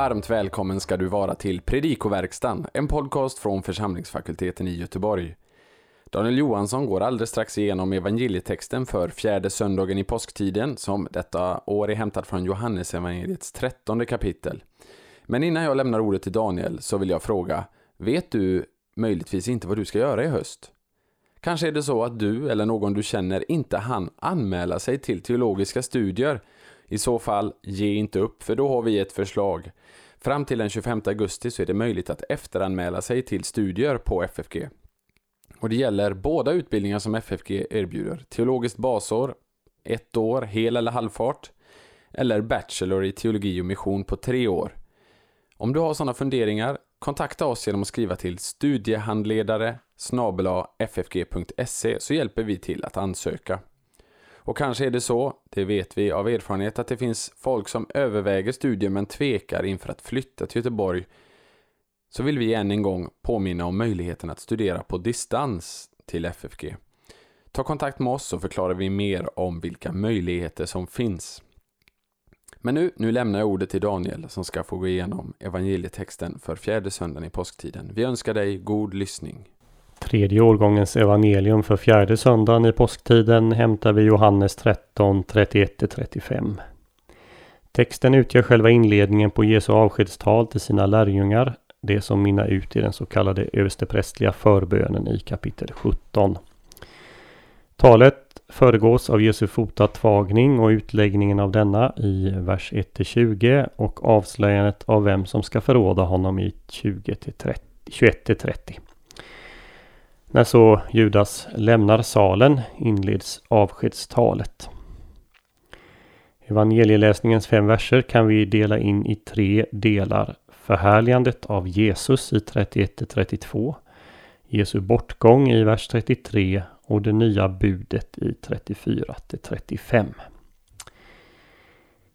Varmt välkommen ska du vara till Predikoverkstan, en podcast från församlingsfakulteten i Göteborg. Daniel Johansson går alldeles strax igenom evangelietexten för fjärde söndagen i påsktiden, som detta år är hämtad från Johannes evangeliets trettonde kapitel. Men innan jag lämnar ordet till Daniel så vill jag fråga, vet du möjligtvis inte vad du ska göra i höst? Kanske är det så att du eller någon du känner inte hann anmäla sig till teologiska studier. I så fall, ge inte upp, för då har vi ett förslag. Fram till den 25 augusti så är det möjligt att efteranmäla sig till studier på FFG. Och det gäller båda utbildningar som FFG erbjuder. Teologiskt basår, ett år, hel eller halvfart. Eller Bachelor i teologi och mission på tre år. Om du har sådana funderingar, kontakta oss genom att skriva till studiehandledare ffg.se så hjälper vi till att ansöka. Och kanske är det så, det vet vi av erfarenhet, att det finns folk som överväger studier men tvekar inför att flytta till Göteborg. Så vill vi än en gång påminna om möjligheten att studera på distans till FFG. Ta kontakt med oss så förklarar vi mer om vilka möjligheter som finns. Men nu, nu lämnar jag ordet till Daniel som ska få gå igenom evangelietexten för fjärde söndagen i påsktiden. Vi önskar dig god lyssning. Tredje årgångens evangelium för fjärde söndagen i påsktiden hämtar vi Johannes 13, 31-35. Texten utgör själva inledningen på Jesu avskedstal till sina lärjungar, det som minnar ut i den så kallade översteprästliga förbönen i kapitel 17. Talet föregås av Jesu fotatvagning och utläggningen av denna i vers 1-20 och avslöjandet av vem som ska förråda honom i 21-30. När så Judas lämnar salen inleds avskedstalet. Evangelieläsningens fem verser kan vi dela in i tre delar. Förhärligandet av Jesus i 31-32. Jesu bortgång i vers 33 och det nya budet i 34-35.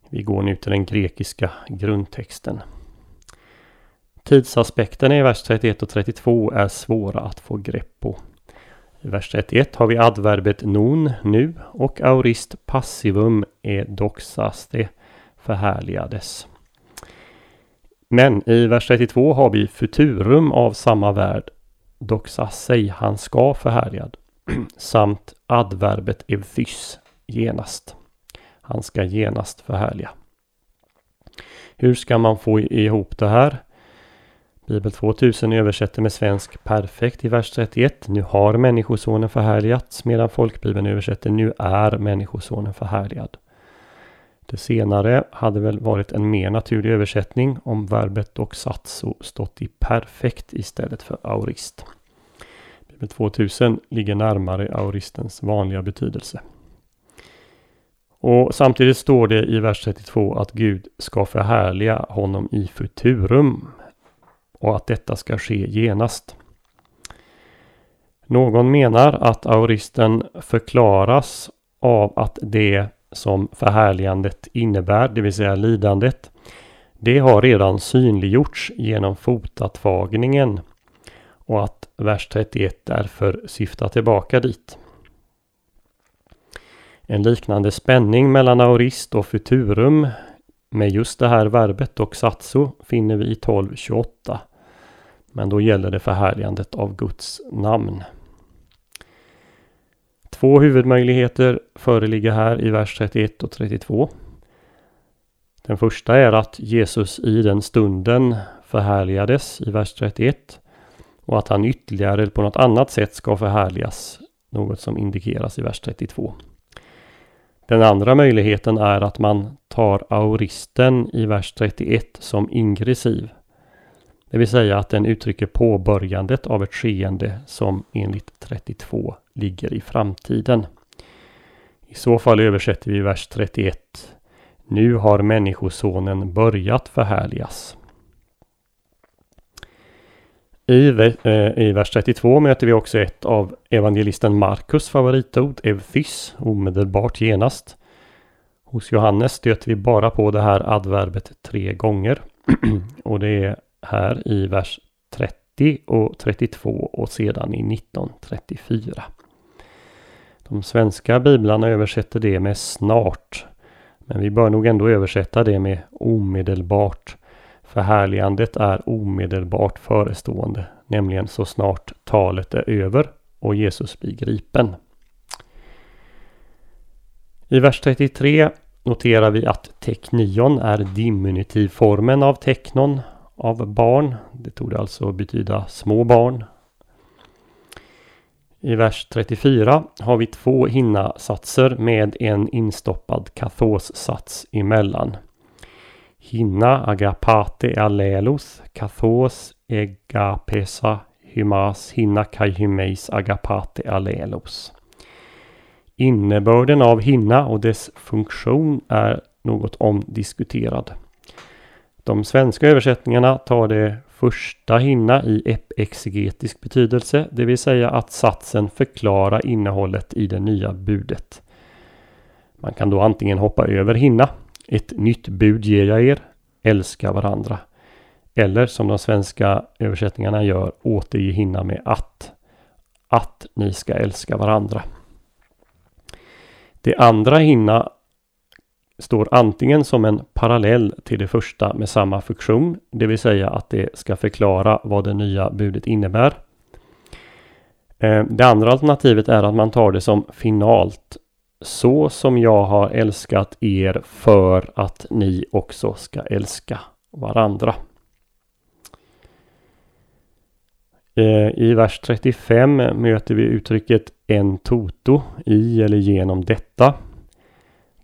Vi går nu till den grekiska grundtexten. Tidsaspekterna i vers 31 och 32 är svåra att få grepp på. I vers 31 har vi adverbet non, nu, och aurist passivum är doxaste, förhärligades. Men i vers 32 har vi futurum av samma värld, doxasei, han ska förhärligad, samt adverbet evthys, genast. Han ska genast förhärliga. Hur ska man få ihop det här? Bibel 2000 översätter med svensk perfekt i vers 31. Nu har människosonen förhärligats medan folkbibeln översätter nu är människosonen förhärligad. Det senare hade väl varit en mer naturlig översättning om verbet och satso stått i perfekt istället för aurist. Bibel 2000 ligger närmare auristens vanliga betydelse. Och samtidigt står det i vers 32 att Gud ska förhärliga honom i futurum och att detta ska ske genast. Någon menar att auristen förklaras av att det som förhärligandet innebär, det vill säga lidandet, det har redan synliggjorts genom fotatvagningen och att vers 31 därför syftar tillbaka dit. En liknande spänning mellan aurist och futurum med just det här verbet och satso finner vi i 12.28. Men då gäller det förhärligandet av Guds namn. Två huvudmöjligheter föreligger här i vers 31 och 32. Den första är att Jesus i den stunden förhärligades i vers 31 och att han ytterligare på något annat sätt ska förhärligas, något som indikeras i vers 32. Den andra möjligheten är att man tar auristen i vers 31 som ingressiv. Det vill säga att den uttrycker påbörjandet av ett skeende som enligt 32 ligger i framtiden. I så fall översätter vi vers 31. Nu har människosonen börjat förhärligas. I, eh, I vers 32 möter vi också ett av evangelisten Markus favoritord, evthys, omedelbart genast. Hos Johannes stöter vi bara på det här adverbet tre gånger. och det är här i vers 30 och 32 och sedan i 1934. De svenska biblarna översätter det med snart. Men vi bör nog ändå översätta det med omedelbart Förhärligandet är omedelbart förestående, nämligen så snart talet är över och Jesus blir gripen. I vers 33 noterar vi att teknion är diminutivformen av teknon av barn. Det tog alltså betyda små barn. I vers 34 har vi två hinna-satser med en instoppad kathos-sats emellan. Hinna agapate allelos, kathos egapesa hymas hinna kai hymeis agapate allelos. Innebörden av hinna och dess funktion är något omdiskuterad. De svenska översättningarna tar det första hinna i exegetisk betydelse, det vill säga att satsen förklarar innehållet i det nya budet. Man kan då antingen hoppa över hinna, ett nytt bud ger jag er, älska varandra. Eller som de svenska översättningarna gör, återge hinna med att. Att ni ska älska varandra. Det andra hinna står antingen som en parallell till det första med samma funktion, det vill säga att det ska förklara vad det nya budet innebär. Eh, det andra alternativet är att man tar det som finalt. Så som jag har älskat er för att ni också ska älska varandra. Eh, I vers 35 möter vi uttrycket en toto i eller genom detta.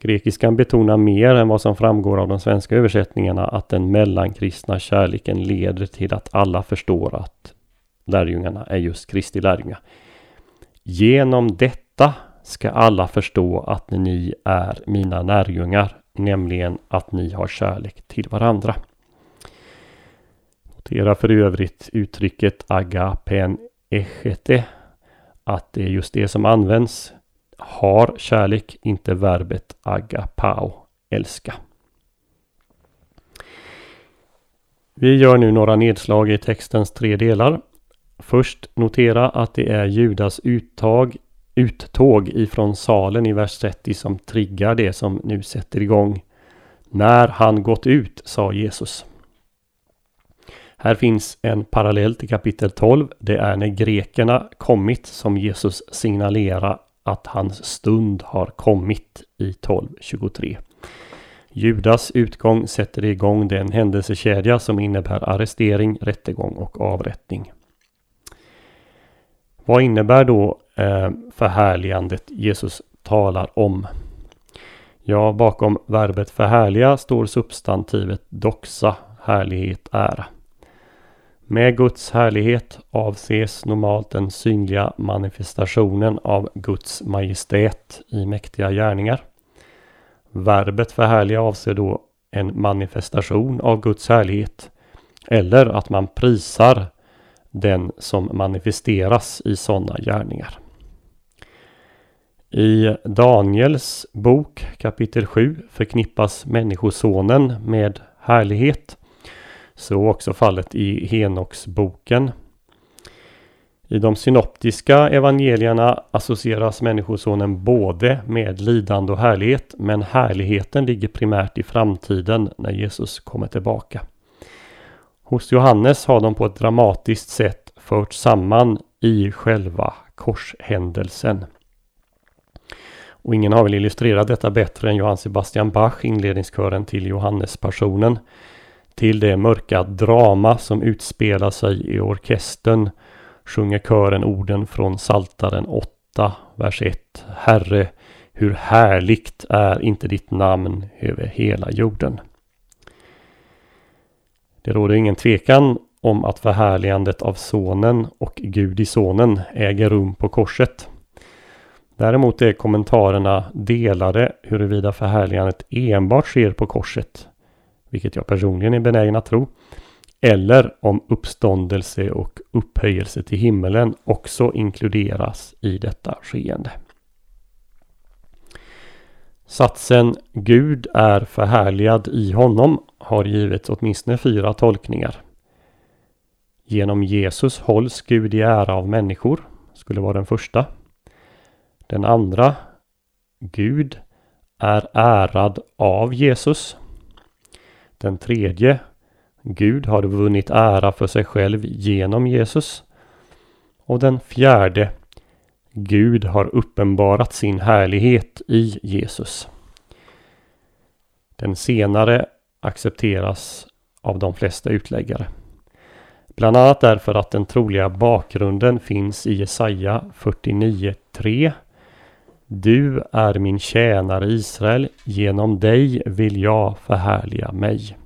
Grekiskan betonar mer än vad som framgår av de svenska översättningarna att den mellankristna kärleken leder till att alla förstår att lärjungarna är just Kristi lärjungar. Genom detta ska alla förstå att ni är mina lärjungar, nämligen att ni har kärlek till varandra. Notera för övrigt uttrycket agapen echete, att det är just det som används har kärlek, inte verbet agapao, älska. Vi gör nu några nedslag i textens tre delar. Först notera att det är Judas uttag, uttåg ifrån salen i vers 30 som triggar det som nu sätter igång. När han gått ut, sa Jesus. Här finns en parallell till kapitel 12. Det är när grekerna kommit som Jesus signalerar att hans stund har kommit i 12.23. Judas utgång sätter igång den händelsekedja som innebär arrestering, rättegång och avrättning. Vad innebär då eh, förhärligandet Jesus talar om? Ja, bakom verbet förhärliga står substantivet doxa, härlighet, ära. Med Guds härlighet avses normalt den synliga manifestationen av Guds majestät i mäktiga gärningar. Verbet förhärliga avser då en manifestation av Guds härlighet eller att man prisar den som manifesteras i sådana gärningar. I Daniels bok kapitel 7 förknippas Människosonen med härlighet så också fallet i Henoksboken. I de synoptiska evangelierna associeras Människosonen både med lidande och härlighet, men härligheten ligger primärt i framtiden när Jesus kommer tillbaka. Hos Johannes har de på ett dramatiskt sätt förts samman i själva korshändelsen. Och ingen har väl illustrerat detta bättre än Johann Sebastian Bach, inledningskören till Johannespersonen till det mörka drama som utspelar sig i orkestern sjunger kören orden från Saltaren 8, vers 1. Herre, hur härligt är inte ditt namn över hela jorden. Det råder ingen tvekan om att förhärligandet av Sonen och Gud i Sonen äger rum på korset. Däremot är kommentarerna delade huruvida förhärligandet enbart sker på korset vilket jag personligen är benägen att tro. Eller om uppståndelse och upphöjelse till himmelen också inkluderas i detta skeende. Satsen Gud är förhärligad i honom har givits åtminstone fyra tolkningar. Genom Jesus hålls Gud i ära av människor, skulle vara den första. Den andra, Gud är ärad av Jesus, den tredje, Gud har vunnit ära för sig själv genom Jesus. Och den fjärde Gud har uppenbarat sin härlighet i Jesus. Den senare accepteras av de flesta utläggare. Bland annat därför att den troliga bakgrunden finns i Jesaja 49.3 du är min tjänare Israel, genom dig vill jag förhärliga mig.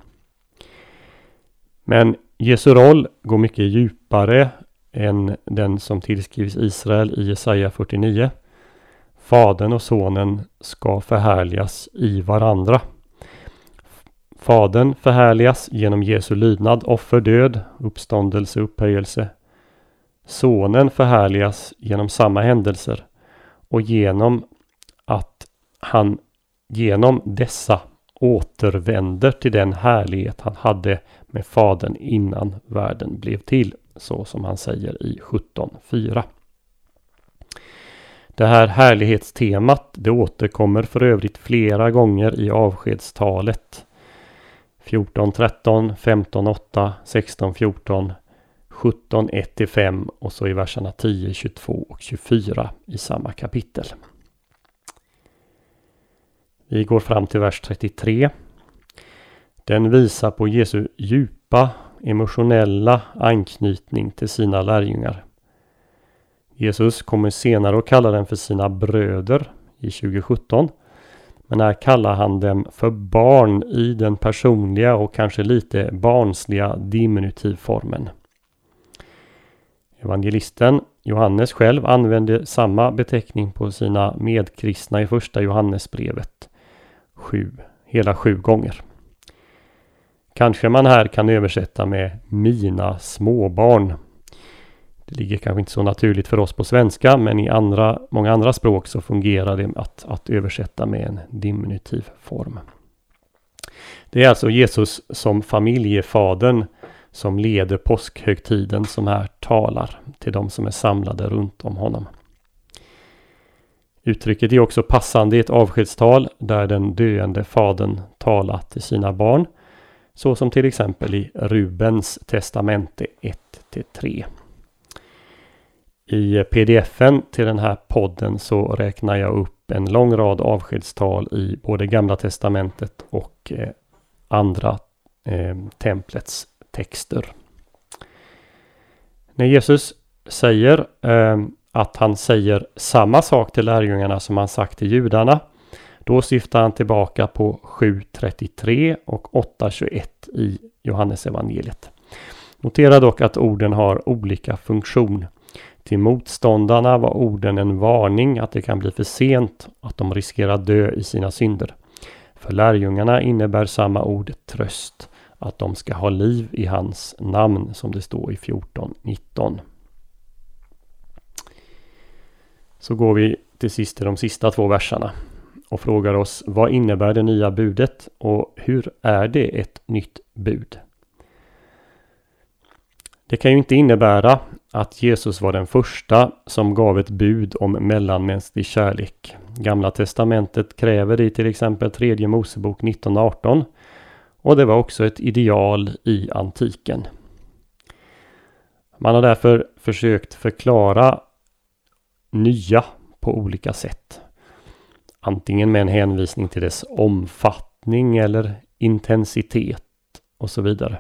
Men Jesu roll går mycket djupare än den som tillskrivs Israel i Jesaja 49. Fadern och sonen ska förhärligas i varandra. Fadern förhärligas genom Jesu lydnad, offer, död, uppståndelse, upphöjelse. Sonen förhärligas genom samma händelser och genom att han genom dessa återvänder till den härlighet han hade med Fadern innan världen blev till. Så som han säger i 17.4. Det här härlighetstemat det återkommer för övrigt flera gånger i avskedstalet. 14.13, 15.8, 16.14, 17.1-5 och så i verserna 10, 22 och 24 i samma kapitel. Vi går fram till vers 33. Den visar på Jesu djupa emotionella anknytning till sina lärjungar. Jesus kommer senare att kalla dem för sina bröder i 2017. Men här kallar han dem för barn i den personliga och kanske lite barnsliga diminutivformen. Evangelisten Johannes själv använde samma beteckning på sina medkristna i första Johannesbrevet. Sju, hela sju gånger. Kanske man här kan översätta med mina småbarn. Det ligger kanske inte så naturligt för oss på svenska men i andra, många andra språk så fungerar det att, att översätta med en diminutiv form. Det är alltså Jesus som familjefadern som leder påskhögtiden som här talar till de som är samlade runt om honom. Uttrycket är också passande i ett avskedstal där den döende fadern talar till sina barn så som till exempel i Rubens testamente 1-3. I pdfen till den här podden så räknar jag upp en lång rad avskedstal i både Gamla Testamentet och eh, andra eh, templets texter. När Jesus säger eh, att han säger samma sak till lärjungarna som han sagt till judarna då syftar han tillbaka på 7.33 och 8.21 i Johannesevangeliet. Notera dock att orden har olika funktion. Till motståndarna var orden en varning att det kan bli för sent, att de riskerar dö i sina synder. För lärjungarna innebär samma ord tröst, att de ska ha liv i hans namn som det står i 14.19. Så går vi till sist till de sista två verserna och frågar oss vad innebär det nya budet och hur är det ett nytt bud? Det kan ju inte innebära att Jesus var den första som gav ett bud om mellanmänsklig kärlek. Gamla testamentet kräver i till exempel tredje Mosebok 19.18 och det var också ett ideal i antiken. Man har därför försökt förklara nya på olika sätt. Antingen med en hänvisning till dess omfattning eller intensitet och så vidare.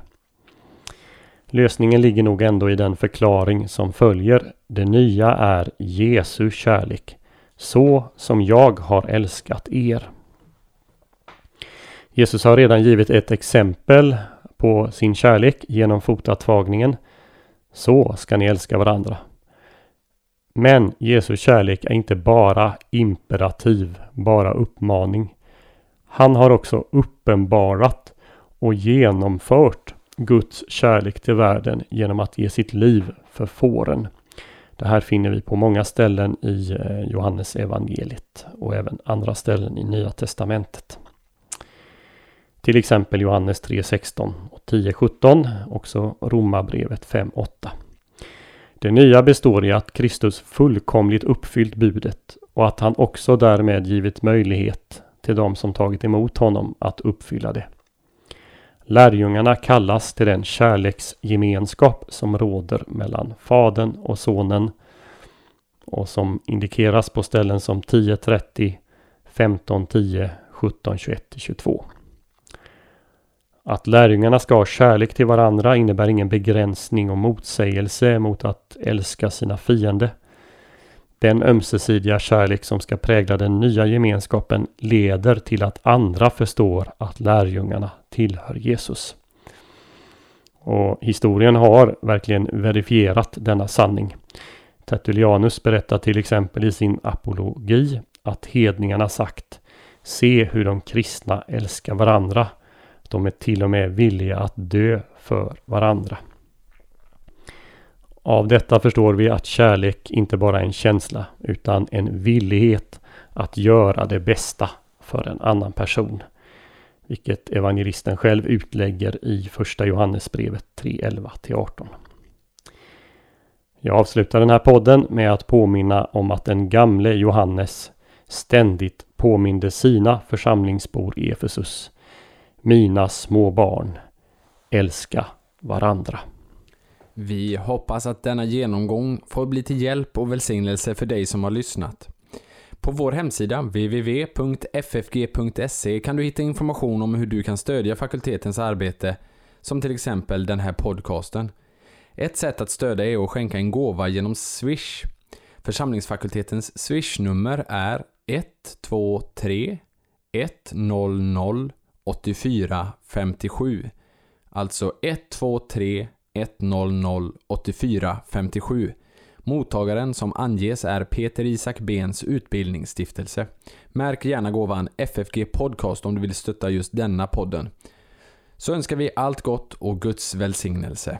Lösningen ligger nog ändå i den förklaring som följer. Det nya är Jesu kärlek. Så som jag har älskat er. Jesus har redan givit ett exempel på sin kärlek genom fotatvagningen. Så ska ni älska varandra. Men Jesu kärlek är inte bara imperativ, bara uppmaning. Han har också uppenbarat och genomfört Guds kärlek till världen genom att ge sitt liv för fåren. Det här finner vi på många ställen i eh, Johannes evangeliet och även andra ställen i Nya Testamentet. Till exempel Johannes 3.16 och 10.17, också Romarbrevet 5.8. Det nya består i att Kristus fullkomligt uppfyllt budet och att han också därmed givit möjlighet till dem som tagit emot honom att uppfylla det. Lärjungarna kallas till den kärleksgemenskap som råder mellan Fadern och Sonen och som indikeras på ställen som 10.30, 15.10, 17.21 22. Att lärjungarna ska ha kärlek till varandra innebär ingen begränsning och motsägelse mot att älska sina fiender. Den ömsesidiga kärlek som ska prägla den nya gemenskapen leder till att andra förstår att lärjungarna tillhör Jesus. Och historien har verkligen verifierat denna sanning. Tertullianus berättar till exempel i sin apologi att hedningarna sagt Se hur de kristna älskar varandra. De är till och med villiga att dö för varandra. Av detta förstår vi att kärlek inte bara är en känsla utan en villighet att göra det bästa för en annan person. Vilket evangelisten själv utlägger i första Johannesbrevet 3.11-18. Jag avslutar den här podden med att påminna om att den gamle Johannes ständigt påminde sina församlingsbor i Efesus. Mina små barn, älska varandra. Vi hoppas att denna genomgång får bli till hjälp och välsignelse för dig som har lyssnat. På vår hemsida www.ffg.se kan du hitta information om hur du kan stödja fakultetens arbete, som till exempel den här podcasten. Ett sätt att stödja är att skänka en gåva genom Swish. Församlingsfakultetens Swish-nummer är 123 100 84 57. Alltså 123 100 84 57. Mottagaren som anges är Peter Isak Bens utbildningsstiftelse. Märk gärna gåvan FFG Podcast om du vill stötta just denna podden. Så önskar vi allt gott och Guds välsignelse.